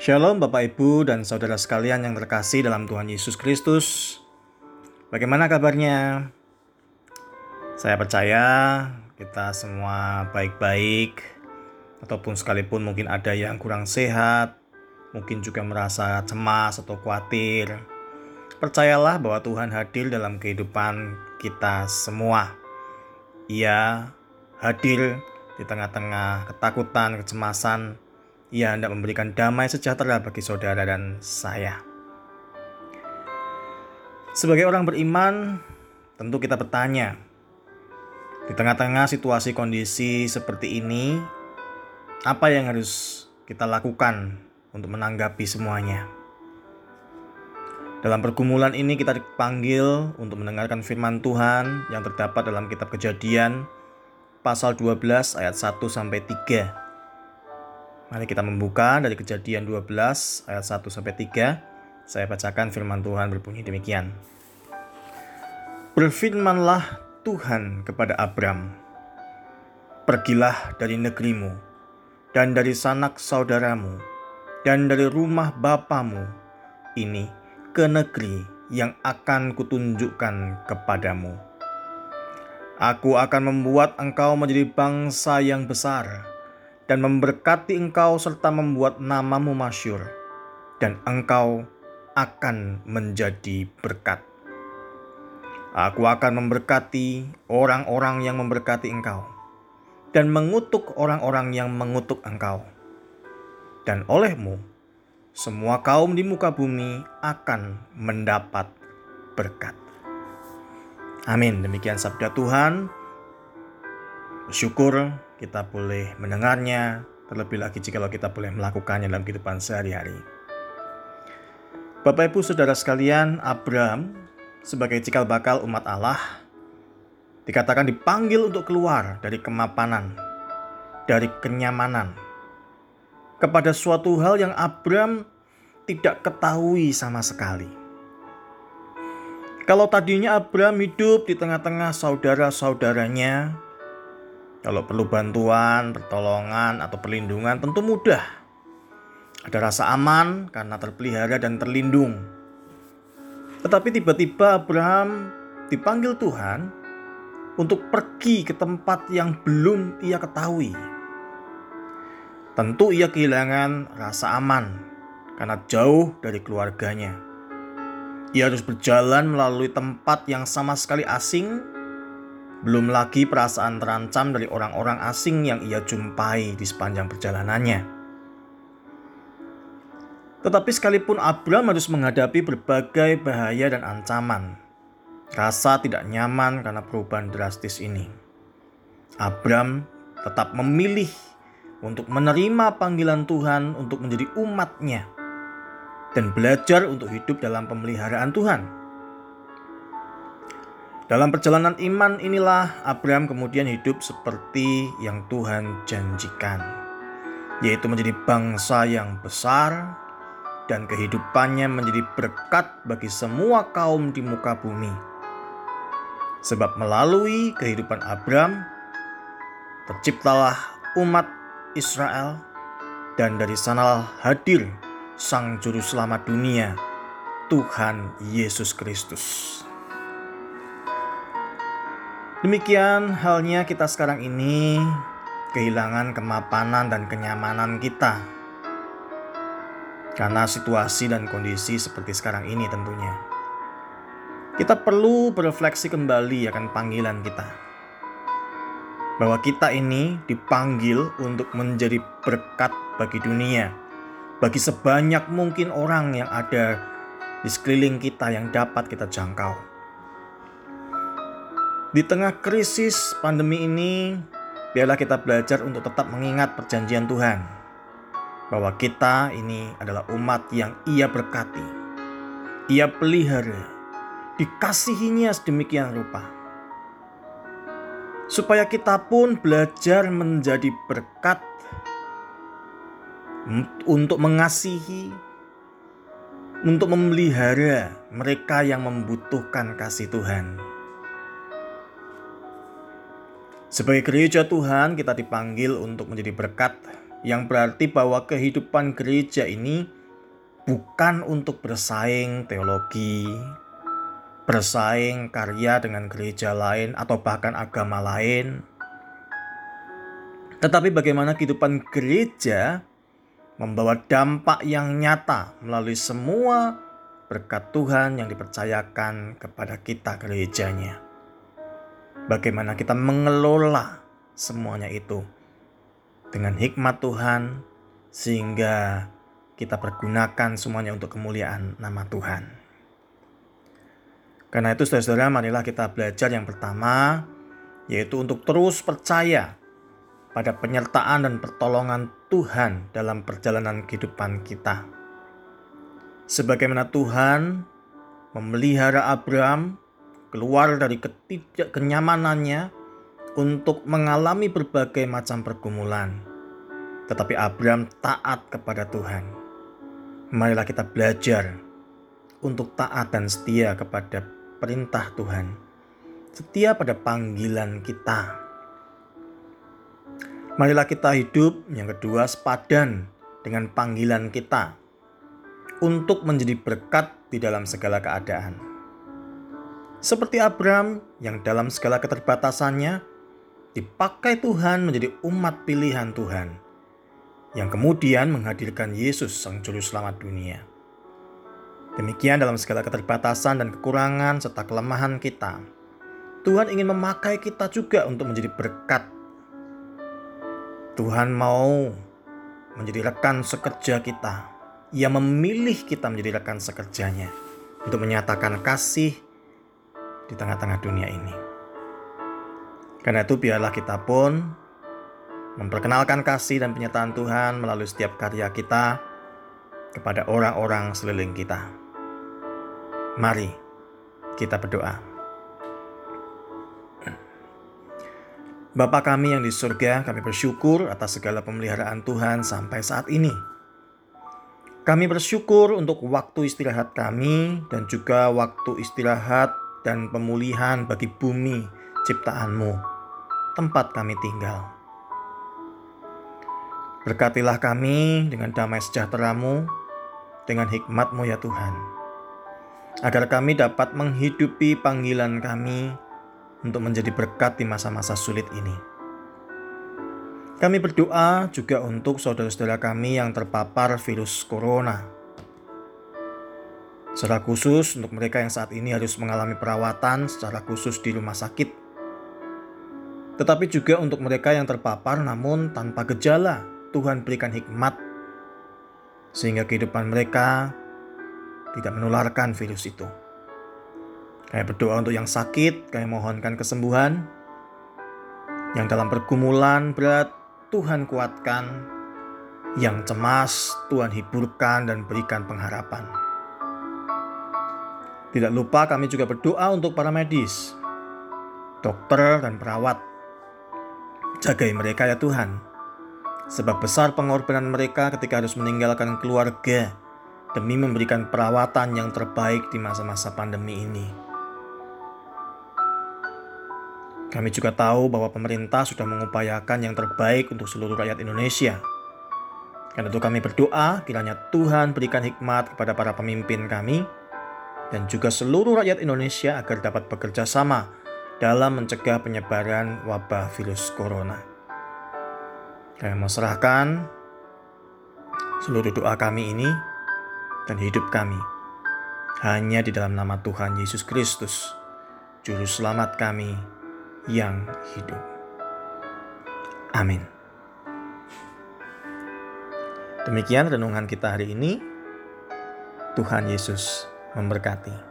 Shalom Bapak Ibu dan saudara sekalian yang terkasih dalam Tuhan Yesus Kristus. Bagaimana kabarnya? Saya percaya kita semua baik-baik ataupun sekalipun mungkin ada yang kurang sehat, mungkin juga merasa cemas atau khawatir. Percayalah bahwa Tuhan hadir dalam kehidupan kita semua. Ia hadir di tengah-tengah ketakutan, kecemasan, ia hendak memberikan damai sejahtera bagi saudara dan saya. Sebagai orang beriman, tentu kita bertanya, di tengah-tengah situasi kondisi seperti ini, apa yang harus kita lakukan untuk menanggapi semuanya? Dalam pergumulan ini kita dipanggil untuk mendengarkan firman Tuhan yang terdapat dalam kitab Kejadian pasal 12 ayat 1 sampai 3. Mari kita membuka dari kejadian 12 ayat 1 sampai 3. Saya bacakan firman Tuhan berbunyi demikian. Berfirmanlah Tuhan kepada Abram, Pergilah dari negerimu, dan dari sanak saudaramu, dan dari rumah bapamu, ini ke negeri yang akan kutunjukkan kepadamu. Aku akan membuat engkau menjadi bangsa yang besar, dan memberkati engkau serta membuat namamu masyur, dan engkau akan menjadi berkat. Aku akan memberkati orang-orang yang memberkati engkau, dan mengutuk orang-orang yang mengutuk engkau. Dan olehmu, semua kaum di muka bumi akan mendapat berkat. Amin. Demikian sabda Tuhan. Bersyukur kita boleh mendengarnya, terlebih lagi jika kita boleh melakukannya dalam kehidupan sehari-hari. Bapak Ibu Saudara sekalian, Abraham sebagai cikal bakal umat Allah dikatakan dipanggil untuk keluar dari kemapanan, dari kenyamanan, kepada suatu hal yang Abraham tidak ketahui sama sekali. Kalau tadinya Abraham hidup di tengah-tengah saudara-saudaranya, kalau perlu bantuan, pertolongan, atau perlindungan tentu mudah. Ada rasa aman karena terpelihara dan terlindung. Tetapi tiba-tiba Abraham dipanggil Tuhan untuk pergi ke tempat yang belum ia ketahui. Tentu ia kehilangan rasa aman karena jauh dari keluarganya. Ia harus berjalan melalui tempat yang sama sekali asing belum lagi perasaan terancam dari orang-orang asing yang ia jumpai di sepanjang perjalanannya. Tetapi sekalipun Abraham harus menghadapi berbagai bahaya dan ancaman, rasa tidak nyaman karena perubahan drastis ini. Abraham tetap memilih untuk menerima panggilan Tuhan untuk menjadi umatnya dan belajar untuk hidup dalam pemeliharaan Tuhan. Dalam perjalanan iman inilah Abraham kemudian hidup seperti yang Tuhan janjikan, yaitu menjadi bangsa yang besar dan kehidupannya menjadi berkat bagi semua kaum di muka bumi. Sebab melalui kehidupan Abraham terciptalah umat Israel dan dari sanalah hadir Sang Juru Selamat dunia, Tuhan Yesus Kristus. Demikian halnya kita sekarang ini kehilangan kemapanan dan kenyamanan kita. Karena situasi dan kondisi seperti sekarang ini tentunya. Kita perlu berefleksi kembali akan panggilan kita. Bahwa kita ini dipanggil untuk menjadi berkat bagi dunia. Bagi sebanyak mungkin orang yang ada di sekeliling kita yang dapat kita jangkau. Di tengah krisis pandemi ini, biarlah kita belajar untuk tetap mengingat perjanjian Tuhan bahwa kita ini adalah umat yang Ia berkati, Ia pelihara, dikasihinya sedemikian rupa. Supaya kita pun belajar menjadi berkat untuk mengasihi, untuk memelihara mereka yang membutuhkan kasih Tuhan. Sebagai gereja Tuhan, kita dipanggil untuk menjadi berkat yang berarti bahwa kehidupan gereja ini bukan untuk bersaing teologi, bersaing karya dengan gereja lain atau bahkan agama lain. Tetapi bagaimana kehidupan gereja membawa dampak yang nyata melalui semua berkat Tuhan yang dipercayakan kepada kita gerejanya. Bagaimana kita mengelola semuanya itu dengan hikmat Tuhan sehingga kita pergunakan semuanya untuk kemuliaan nama Tuhan. Karena itu saudara-saudara marilah kita belajar yang pertama yaitu untuk terus percaya pada penyertaan dan pertolongan Tuhan dalam perjalanan kehidupan kita. Sebagaimana Tuhan memelihara Abraham keluar dari ketidakkenyamanannya untuk mengalami berbagai macam pergumulan. Tetapi Abraham taat kepada Tuhan marilah kita belajar untuk taat dan setia kepada perintah Tuhan, setia pada panggilan kita. Marilah kita hidup yang kedua sepadan dengan panggilan kita untuk menjadi berkat di dalam segala keadaan. Seperti Abraham yang dalam segala keterbatasannya dipakai Tuhan menjadi umat pilihan Tuhan yang kemudian menghadirkan Yesus Sang Juru Selamat dunia. Demikian dalam segala keterbatasan dan kekurangan serta kelemahan kita, Tuhan ingin memakai kita juga untuk menjadi berkat. Tuhan mau menjadi rekan sekerja kita. Ia memilih kita menjadi rekan sekerjanya untuk menyatakan kasih di tengah-tengah dunia ini. Karena itu biarlah kita pun memperkenalkan kasih dan penyertaan Tuhan melalui setiap karya kita kepada orang-orang seliling kita. Mari kita berdoa. Bapa kami yang di surga, kami bersyukur atas segala pemeliharaan Tuhan sampai saat ini. Kami bersyukur untuk waktu istirahat kami dan juga waktu istirahat dan pemulihan bagi bumi ciptaanmu, tempat kami tinggal. Berkatilah kami dengan damai sejahteramu, dengan hikmatmu ya Tuhan. Agar kami dapat menghidupi panggilan kami untuk menjadi berkat di masa-masa sulit ini. Kami berdoa juga untuk saudara-saudara kami yang terpapar virus corona. Secara khusus untuk mereka yang saat ini harus mengalami perawatan secara khusus di rumah sakit. Tetapi juga untuk mereka yang terpapar namun tanpa gejala Tuhan berikan hikmat sehingga kehidupan mereka tidak menularkan virus itu. Kami berdoa untuk yang sakit, kami mohonkan kesembuhan. Yang dalam pergumulan berat, Tuhan kuatkan. Yang cemas, Tuhan hiburkan dan berikan pengharapan. Tidak lupa kami juga berdoa untuk para medis, dokter dan perawat. Jagai mereka ya Tuhan Sebab besar pengorbanan mereka ketika harus meninggalkan keluarga demi memberikan perawatan yang terbaik di masa-masa pandemi ini. Kami juga tahu bahwa pemerintah sudah mengupayakan yang terbaik untuk seluruh rakyat Indonesia. Karena itu kami berdoa kiranya Tuhan berikan hikmat kepada para pemimpin kami dan juga seluruh rakyat Indonesia agar dapat bekerja sama dalam mencegah penyebaran wabah virus corona. Kami mau serahkan seluruh doa kami ini dan hidup kami hanya di dalam nama Tuhan Yesus Kristus, Juru Selamat kami yang hidup. Amin. Demikian renungan kita hari ini. Tuhan Yesus memberkati.